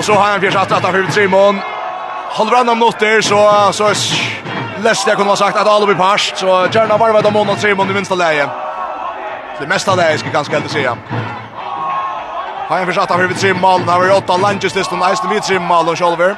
Och så har han fjärs att han för Simon. Håller han om noter så så läst jag kunde ha sagt att alla blir pass så gärna varva mån och Simon i minsta läge. Det mesta där ska ganska helt se. Har han försattat för Simon, har ju åtta lunches list och nice vid Simon och Oliver.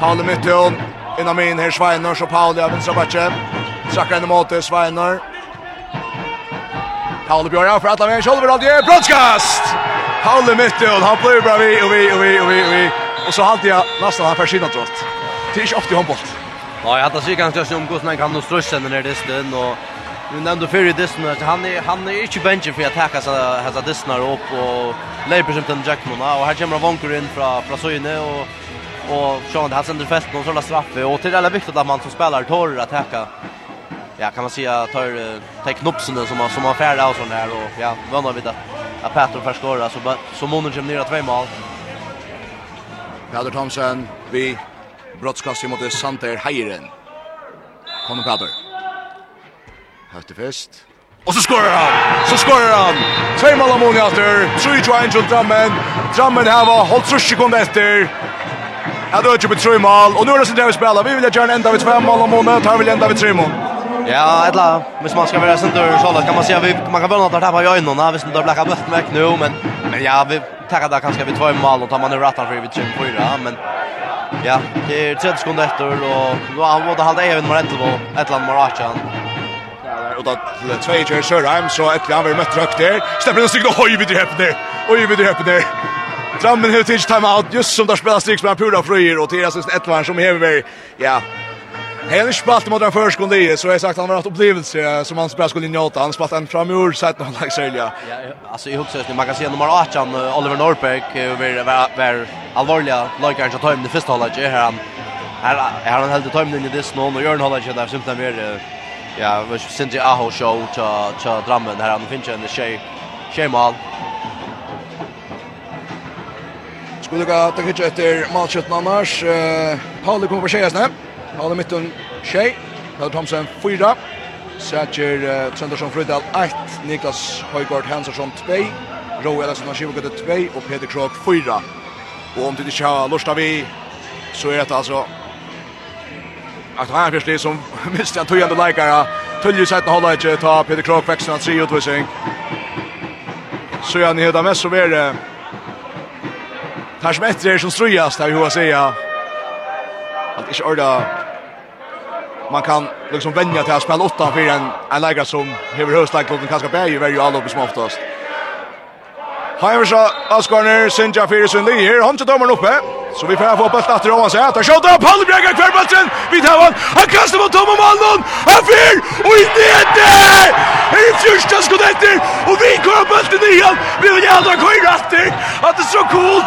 Paul Mytton innan min här Schweiner så Paul även så vart Sacka in mot Schweiner. Paul Björn för att han Oliver alltid broadcast. Paul i och han blir bra vi och vi och vi och vi och vi. Och så halt jag nästan han försidan trott. Det är inte ofta i handboll. Ja, jag hade sig ganska som om hur man kan nå strössen den det stund och Nu nämnde för i att han är han är inte benchen för att attacka så har så dissen upp och Leipzig som den Jackman och här kommer Vonker in från från Söjne och och Sean har sänder fest någon sådana straff och till alla viktigt att man som spelar torr att attacka. Ja, kan man säga tar tar knopsen som som man färdas och sån där och ja, vänner vi det att Petro får skora så så månen kommer ner att två mål. Peter Thomsen vi brottskast mot Santer Heiren. Kommer Peter. Höfte fest. Och så skorar han. Så skorar han. Två mål av Moni efter. Tror ju Angel Drammen. Drammen här var hållt så sekund efter. Jag drar ju på tre mål och nu är det så där vi spelar. Vi vill göra en enda vid två mål av Moni. Tar vi enda vid tre mål. Ja, ettla. hvis man ska vara sånt där så kan man säga vi man kan väl något tappa i ögonen, visst det blacka bort med nu, men men ja, vi tar det kanske vi två mål och tar man nu rattar för vi tjänar fyra, men ja, det är 30 sekunder efter och då har vi hållit även med ett på ett land Marachan. Och då två kör Sörheim så ett land vi mött rakt där. Stämmer den sig oj höj vid häpne. Oj vid häpne. Drammen hur tids time out just som där spelar strix med pura fröjer och det ett land som häver ja, Heller spalt mot den första kunde så jag sagt han var att upplevelse som han spelar skulle njuta. Han spalt en framur sett någon lag sälja. Ja, alltså i huset man kan se nummer 18 Oliver Norberg över var allvarliga lagar som tar in det första hållet här han här har han helt tar in det dess någon och gör en hållet där symptom mer ja, vad syns det Aho show ta ta drammen här han finns en tjej tjejmal. Skulle gå att ta kitchen efter matchen annars eh Paul kommer på tjejerna. Nåle mitten tjej. Mel Thomsen 4. Sætjer Trondarsson Frydal 1. Niklas Høygaard Hansson 2. Roe Ellison Skivogade 2 og Peter Krog 4. Og om det ikke har lyst vi, så er det altså at han er først som minst en tøyende leikere. sett setten holder ikke, ta Peter Krog veksten av 3 utvisning. Så er han i høyda mest som er det. Her som etter er som strøyast, har vi hva sier. At ikke ordet man kan liksom vänja till att spela åtta för en en lägger som över höstlagen kanske bär ju väldigt alldeles som oftast. Heimersa Askarner Sinja Fyrisund Lee här. Han tar dommeren uppe. så vi får få bøtt efter Johan seg, Skott Sjøta, Pallbjerg er hver vi tar han, han kastar mot Tom Malmon, han fyr, og i där. Är det första skottet och vi går bollen igen. vi vill gjerne ha køyre etter, det är så cool,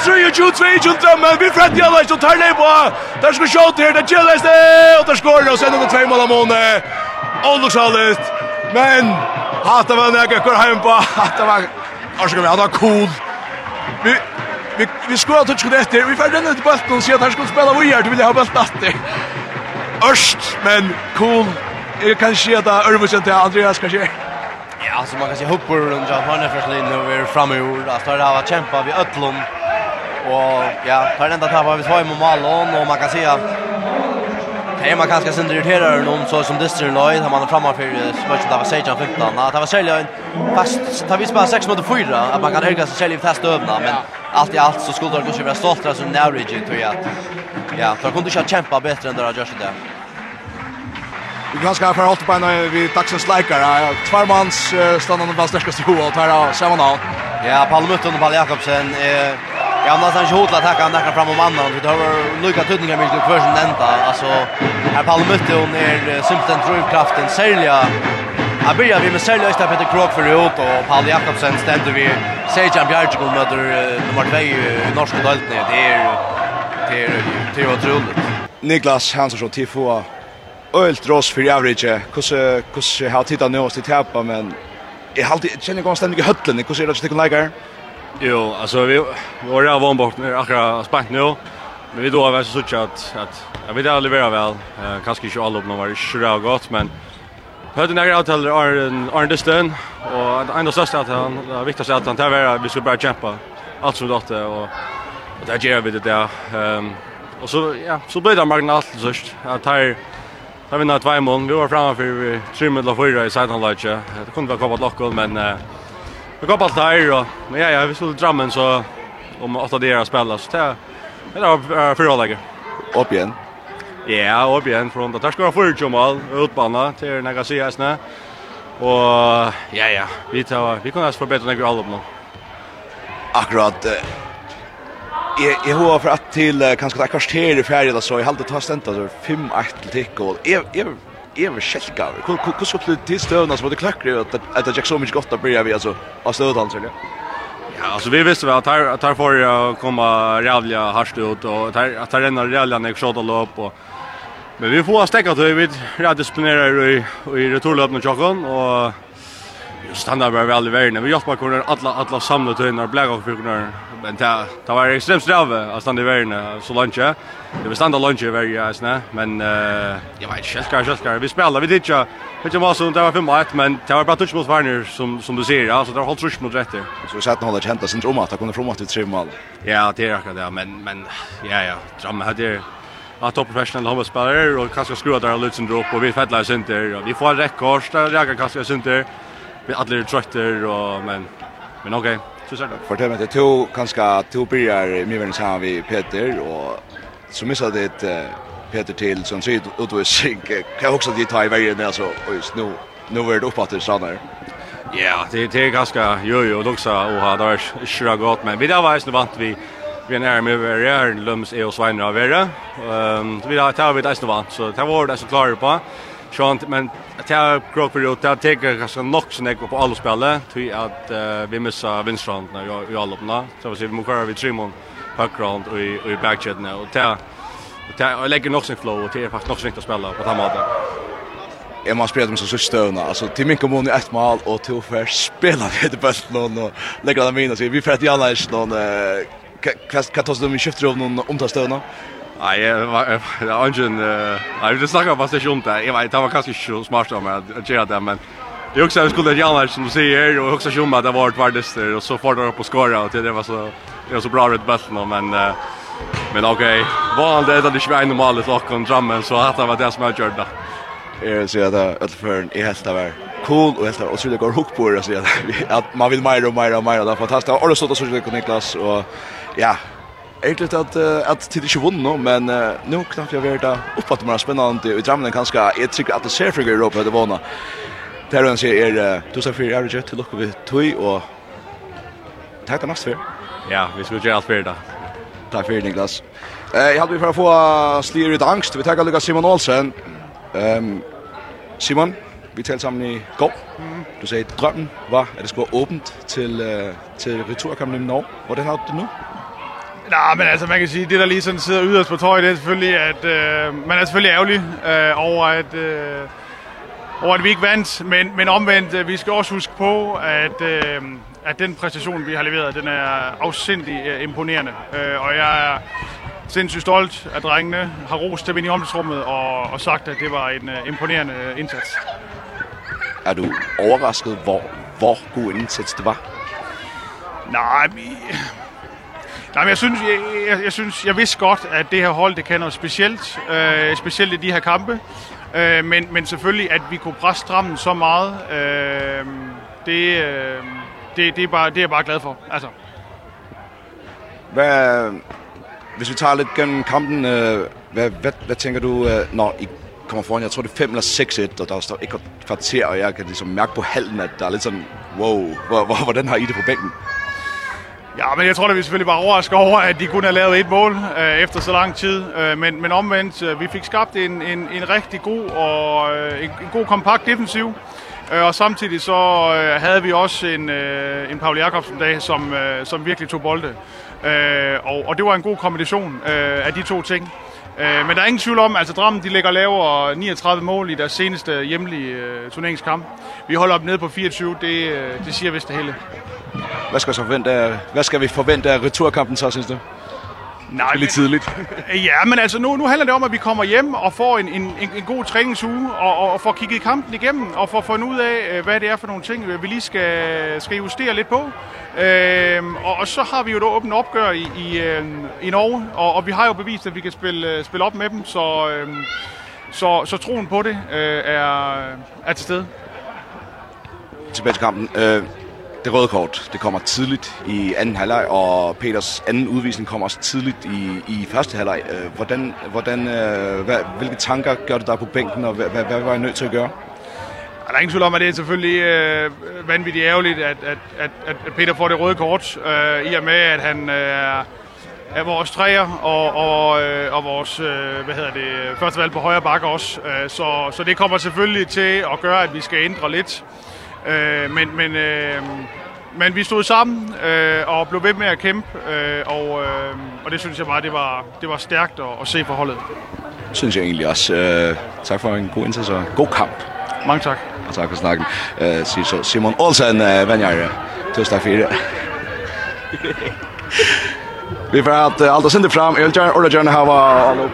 22-22 men vi frett i alle, så tar det på. Der skal shot her, det kjelles det, og der skår det, og sender det tvei mål av måned. Åldersalet, men hata av henne, jeg går hjem på, hatt var, henne. Arskar vi, han var cool. Vi, vi, vi skorar touch det etter, vi færre renne til bølten og sier at her skulle spela vujar, du vil ha bølten etter. Ørst, men cool. Jeg kan si at det er ørvusen til Andreas, kanskje. Ja, altså man kan si hopper rundt av hørne først linje og vi er framme i ord. Altså det har vært kämpa vi øtlom Och ja, tar den där tappar vi svaj mot Malon och man kan se att Hej man kanske sen irriterar någon så som Dister Lloyd har man framme för matchen där var Sejan 15. Ja, det var sälja en fast tar vi spela 6 mot 4 att man kan höga sig själv testa övna men allt i allt så skulle det kanske vara stoltare som Norwich tror jag. Ja, för kunde ju kämpa bättre än det har gjort det. Vi kan ska för hålla på en vi taxens likare. Tvärmans stannar den starkaste hovet här av Ja, Ja, Palmutten och Paul Jakobsen är Ja, men han hotla tacka han där fram om annan. Det har lucka tutningar med för sin ända. Alltså här på mötte hon är simpelthen drivkraften sälja. Jag börjar vi med sälja östra Peter Krok för ut och Paul Jakobsen ständer vi Sejan Bjarkegol möter nummer 2 i norska delt. Det är det är det är otroligt. Niklas Hansson till få ölt ross för average. Hur hur har tittat nu oss till tappa men Jag har alltid känner konstant mycket höllen. Hur ser det ut till likar? Jo, alltså vi var där var bort när akra spänt nu. Men vi då har så så att att jag vet aldrig vara väl. Eh kanske inte alla upp någon var det så gott men Hörde några avtal är en Arndisten och ändå så största att han det viktigaste att han tar vara vi ska bara kämpa allt som dotter och och där gör vi det där ehm och så ja så blir det marginalt så att här tar vi några två mål vi var framme för tre med la fyra i sidan läge det kunde vara komma lockol men eh Vi går på allt här och men ja, ja, vi skulle drammen så om åtta dagar spela så det det var förra läget. Upp igen. Ja, upp igen från där ska jag få ju mål utbana till Nagasaki snä. Och ja ja, vi tar vi kan oss förbättra när vi all upp nu. Akkurat Jeg, jeg har for at til kanskje det er kvarter i ferie da, så jeg halte ta stendt, altså 5-1 til tikk, og jeg, jeg ever skälkar. Hur ska det till stövna så det klackar att att jag så mycket gott att börja vi alltså av stödhanser. Ja, alltså vi visste väl att här att här får jag komma rävliga harst ut och att här att här rennar rävliga när skott och lopp och men vi får stäcka till vi rätt disciplinerar i i returlöpen och chocken och stannar bara väl i världen. Vi hjälpte bara alla alla samla till när blägga och kunna. Men det det var extremt sträva att stanna i världen så långt. Det var stanna långt i världen snä, men eh jag vet inte ska jag ska vi spela vi det ju. Vet ju vad som det var för mat, men det var bara touch mot Warner som som du ser, alltså det har hållt rush mot rätter. Så vi satt hålla känta sin trumma att kunna framåt till tre mål. Ja, det är akkurat det, men men ja ja, drama hade att top professional handbollsspelare och kanske skruva där lutsen drop och vi fettlar center och Vi får rekord där jag kanske center vi alla är trötter och men men okej. Okay. Så så Fortell det med två kanske två byrjar med vem som vi Peter och så missade det uh, Peter till som syd utvisning kan också det ta i vägen där så och just nu nu är det uppåt i stranden. Ja, det det är ganska jo jo också och har där sjukt gott men vi där var ju vant vi vi är närmare över är lums är och svinna av vara. Ehm så vi där tar vi det vant så det var det så klart på. Sjant, men at jeg gråk for det jeg tenker ganske nok som jeg på alle spillet, att at vi missa jag i alla på Så vi må kjøre vi Trimon, background och i i backchat nu och og til jag lägger nog sin flow, og til jeg faktisk nok sin att spela på den måten. Jeg må spela dem som sørste støvna, altså til min kommun i ett mål og til å spela spille ved bøtten og legger dem inn, og vi får et jalla ikke noen, hva tar du med skifter av noen omtastøvna? Ja. Nej, det var ingen... Nej, det snackar fast inte om det. Jag vet, det var kanske så smart av mig att göra det, men... Det är också en skola Jan som du säger, och också som att det var ett världester, och så får det upp och skåra, och det var så, det var så bra runt bälten, men... Men okej, vanligt är det inte var en normal sak om drammen, så att det var det som jag gjorde. Jag vill säga att Ötlefören är helt av er cool och helt av och så vill jag gå hook på det och säga att man vill mer och mer och mer, det är fantastiskt. Och det stått och så vill jag Niklas, och ja, Egentlig at, at tid ikke vunnet nå, men uh, nå knappt jeg vært opp at det var spennende, og i Drammen kanskje, jeg tror at det ser for i Europa etter vunnet. Det er jo en sier, er, du sa fyrir, er det til dere vi tog, og takk deg mest for. Ja, vi skulle gjøre allt för det Takk for Niklas. Eh, jeg hadde vi for å få styr ut angst, vi takker Lukas Simon Olsen. Um, Simon, vi talte sammen i går. Du sagde, drømmen var, at det skulle være åbent til, uh, til returkampen i Norge. Hvordan har du det nu? Nej, men altså man kan sige, det der lige sådan sidder yderst på tøj, det er selvfølgelig, at øh, man er selvfølgelig ærgerlig øh, over, at, øh, over, at vi ikke vandt. Men, men omvendt, vi skal også huske på, at, øh, at den præstation, vi har leveret, den er afsindig øh, imponerende. Øh, og jeg er sindssygt stolt af drengene, har rost dem ind i omklædningsrummet og, og sagt, at det var en øh, imponerende indsats. Er du overrasket, hvor, hvor god indsats det var? Nej, vi Nej, men jeg synes jeg, jeg, jeg synes jeg vidste godt at det her hold det kan noget specielt, øh, specielt i de her kampe. Øh, men men selvfølgelig at vi kunne presse strammen så meget, øh, det øh, det det er bare det er jeg bare glad for. Altså. Hvad hvis vi tager lidt gennem kampen, øh, hvad, hvad hvad tænker du øh, når I kommer foran? Jeg tror det er 5 eller 6-1, og der står ikke kvarter, og jeg kan ligesom mærke på halen at der er lidt sådan wow, hvor, hvor, hvordan har I det på bænken? Ja, men jeg tror, da vi selvfølgelig var overrasket over, at de kun har lavet et mål øh, efter så lang tid. Øh, men, men omvendt, øh, vi fik skabt en, en, en rigtig god og øh, en, en god kompakt defensiv. Øh, og samtidig så øh, havde vi også en, øh, en Paul Jakobsen dag, som, øh, som virkelig tog bolde. Øh, og, og det var en god kombination øh, af de to ting. Øh, men der er ingen tvivl om, altså Drammen de ligger lavere 39 mål i deres seneste hjemlige øh, turneringskamp. Vi holder op nede på 24, det, øh, det siger vist det hele. Hvad skal, så forvente af, hvad skal vi forvente af returkampen så, synes du? Nej, lidt tidligt. ja, men altså nu nu handler det om at vi kommer hjem og får en en en, en god træningsuge og, og og får kigget kampen igennem og får fundet ud af hvad det er for nogle ting vi lige skal skal justere lidt på. Ehm og, og så har vi jo et åbent opgør i i i Norge og og vi har jo bevist at vi kan spille spille op med dem, så øhm, så så troen på det øh, er er til stede. Tilbage til kampen. Øh Det røde kort, det kommer tidligt i anden halvleg og Peters anden udvisning kommer også tidligt i i første halvleg. Hvordan hvordan hvad, hvilke tanker gør du der på bænken og hvad hvad, hvad var I nødt til at gøre? Der er ingen tvivl om, at det er selvfølgelig øh, vanvittigt ærgerligt, at, at, at, at Peter får det røde kort, øh, i og med, at han øh, er vores træer og, og, øh, og vores øh, hvad hedder det, første valg på højre bakke også. Øh, så, så det kommer selvfølgelig til at gøre, at vi skal ændre lidt. Øh, men, men, øh, men vi stod sammen øh, og blev ved med at kæmpe, øh, og, øh, og det synes jeg bare, det var, det var stærkt at, at se forholdet. Synes jeg egentlig også. Øh, tak for en god indsats og god kamp. Mange tak. Og tak for snakken. Øh, siger så Simon Olsen, øh, venner. Tusen tak for det. vi får at uh, alt er sindet frem. Jeg vil gjerne, ordet gjerne hava alle opp.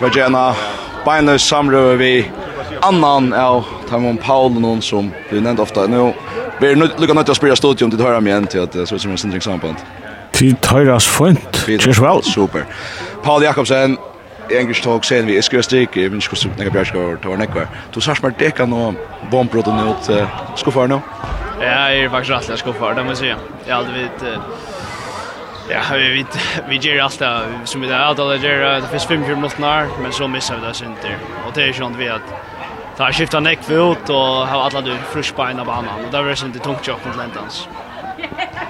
Vi gjerne, beinøys samrøve vi annan av Simon Paul någon som blir nämnt ofta. Nu Vi blir nu lukar något att spela studion till höra mig än till att så som en syndring samband. Till Tyras fint. Cheers well. Super. Paul Jakobsen English talk sen vi ska sticka även ska så några bra skor tar näkvar. Du sa smart det kan någon bombbrott mot ska för nu. Ja, jag är faktiskt rätt jag ska för det måste jag. Jag aldrig vid Ja, vi vi vi ger allt som vi där alla ger det finns 5 minuter men så missar vi det sen där. Och det är ju sånt vi att tar skifta neck ut och har alla du frisk på ena banan och där är det inte tungt jobb mot Lentans.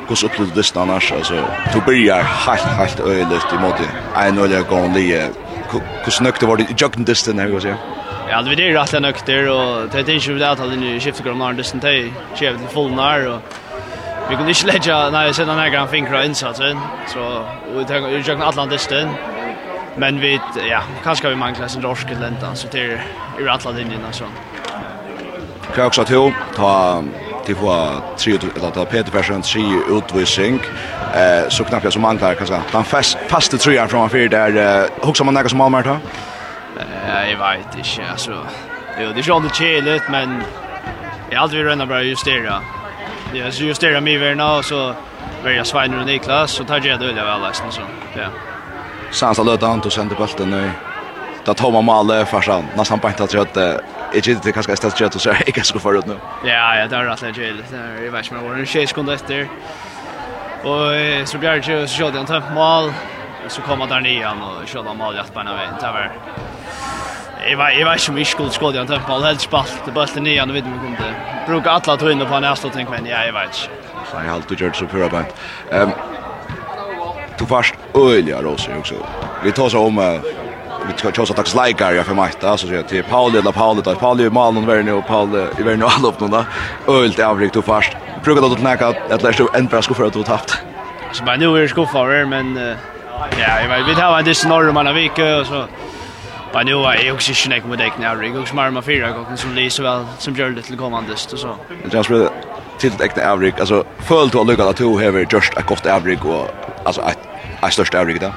Kus så upplevde det annars alltså Du börjar helt helt öligt i mode. En öliga gång det kus det var det jogging distance här går så. Ja, det blir rätt nökt där och det är inte ju det att nu skiftar de när distance till chef till full när och vi kunde inte lägga nej sedan några fingrar insatsen så vi det är ju jogging Atlantisten. Men vi ja, kanske vi manglar sin norsk lenta så det är alla linjerna så. Kan också till ta till på tre eller ta Peter Persson tre utvisning eh så knappt jag som manglar kanske den fast fasta trean från för där hugsa man några som Malmö tar. Eh jag vet inte alltså. Jo, det är ju inte chiligt men jag aldrig rönna bara justera. Jag justerar mig väl nu så väljer Svein och Niklas så tar jag det väl alltså så. Ja. Sansa löta han och sände bulten nu. Da tar man mål för sen. Nästan på inte att jag inte inte kanske ska ställa så jag ska få ut nu. Ja, ja, det är rätt lätt. Det är i vart var en tjej sekund efter. Och så blir det så jag inte mål så kommer där ner och kör mål rätt på en väg. Det var Jeg var, jeg var ikke om jeg skulle skåde en tømpal, helt spalt, det bølte nye, nå vet vi om det. Bruker alle tøyene på en æstå, tenker men ja, jeg vet ikke. Så jeg har alltid gjort så pura bænt. Um, du fast öliga roser också. Vi tar så om vi ska tjosa tax like area för mig där så till Paul eller Paul där Paul ju mal någon värne och Paul i värne all upp någon där ölt avrikt och fast brukar då att näka att läs du en press för att du tappt så men nu är skuffar men ja jag vet vi tar det snarare man av vecka och så Men nu är jag också inte näck med dig när jag också marma fyra gånger som Lee så väl som gör det till kommande så. Så. Det känns väl till ett äkta avrik alltså följt till att lycka att du har just ett gott avrik och alltså ett är störst avrik då.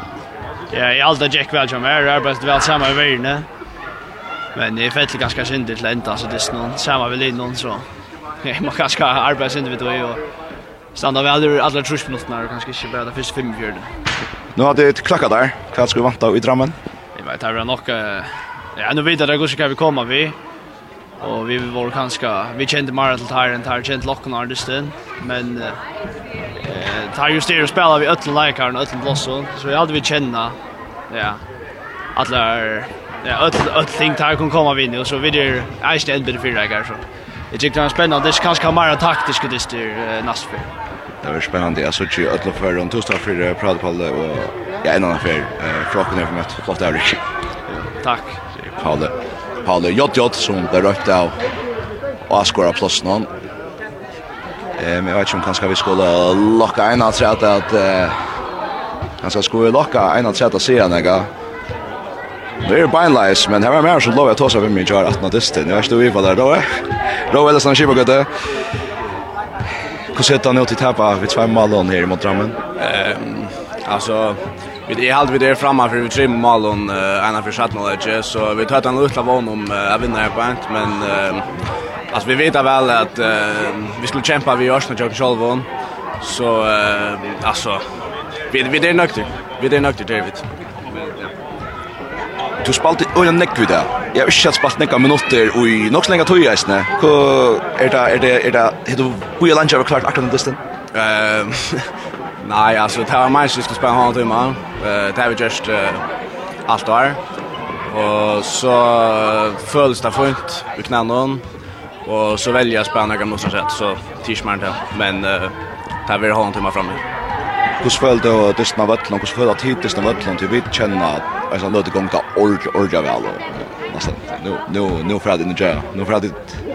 Ja, jag har Jack Welch som jag har väl samma i världen. Men det är fett ganska synd det ända så det är någon samma väl in någon så. Nej, man kanske ska arbeta inte och stanna väl ur alla trusminuterna kanske inte bara det första fem fjärde. Nu har det ett klacka där. Vad ska vi vänta i Drammen? Jag vet inte, det är nog ja, nu vet jag det går så kan vi komma vi. Och vi var kanske vi kände mer till här än här kände lockarna artisten, men tar ju styr och spelar vi öll likar och öll blåsor så jag hade vi känna ja alla ja öll öll ting tar kan komma vinna. Och så vi det är inte en bit för dig så. Det gick någon spännande. Det kanske kan vara taktiskt det styr nästa Det var spännande. Jag såg ju öll för de tosta för Pradpalle och ja en annan för eh flocken för mötet flott där. Tack. Paul Paul Jott Jott som där rött av och skora plus någon. Ehm jag vet inte om kanske vi skulle locka en alltså att att han ska skulle locka en att säga att se några. Det är bindlies men här var mer så lov jag ta sig för mig gör att nådisten. Jag vet inte på där då. Då eller sån skiva gott. Hur ser det ut i tappa vid två mål här mot Drammen? Ehm alltså Vi är halt vi där framme för vi tre mål och ena för mål så vi tar en liten vån om att vinna här på men Alltså vi vet väl att uh, vi skulle kämpa vi görs när jag själv Så uh, alltså vi vi det nökter. Vi det nökter David. Du spalt och en neck vid. Jag har inte spalt några minuter och i nog så länge tog jag isne. Hur är det är det är det hur du hur lunch har klart akkurat den distan? Ehm Nej, alltså det var mig som skulle spela honom till man. Det här var just allt var. Och så följs det fint i knännen. Och så väljer jag spela gamla som sätt så tishmarn där. Men uh, där vill ha en timme framme. Hur spel då det snabbt vart hur spel att hit det snabbt vart till vi känner alltså låt det gånga org orga väl och alltså nu nu nu för att det nu nu för att det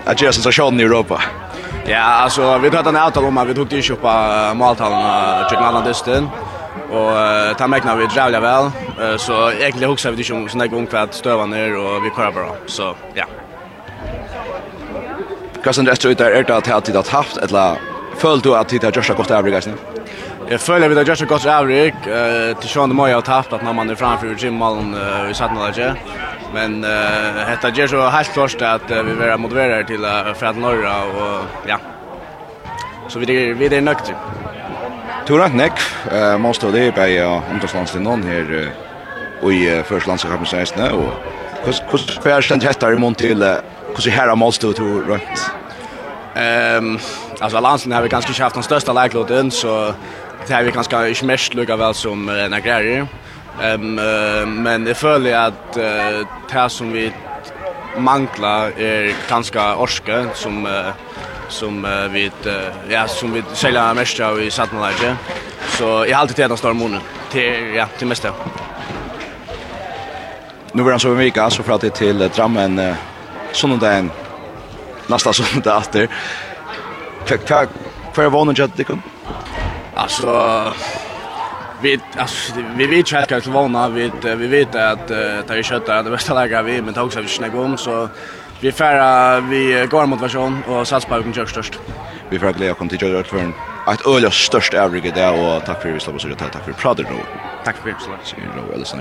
är ju sensation i Europa. Ja, alltså vi pratade en avtal om att vi tog till köpa Maltan och Chicago Dustin. Och ta mäknar vi jävla väl. Så egentligen huxar vi det som såna gång för att stöva ner och vi kör bra. Så ja. Hva som rett og slett er det at tid har haft, eller føler du at tid har gjort så godt avrik, eisen? Jeg føler vi har gjort så godt avrik, til sånn det må jeg ha tapt at når man er framfor i gymmallen i Satnalegje, men dette gjør så helt klart at vi vil motivere til Fred Norra, og ja, så vi er nøkter. Tora Neck, eh måste det på ja ungdomslandslinjen här och i första landskapet 16 och hur hur spärr ständ heter i mån till hur så här måste du rätt. Ehm alltså Lansen har vi ganska haft den största läglåten så det har vi ganska inte mest lugga väl som en grejer. Ehm men det följer att uh, det som vi mangla är ganska orske som som vi ja som vi sälja mest av i Satmalage. Så jag har alltid tittat stor månen till ja till mesta. Nu var han så mycket alltså för att det till Drammen sonundagen, nästa sonundag efter. Tack hva er vånen jag det, Alltså, vi alltså vi vet ju att kanske vana vi vi vet att det är kött det bästa läget vi men också vi snägg om så vi färra vi går mot version och Salzburg kör störst. Vi får glädje kom till Jörgen för ett öl störst average där och tack för att vi slapp oss ut tack för Prader då. Tack för att vi Så är det väl så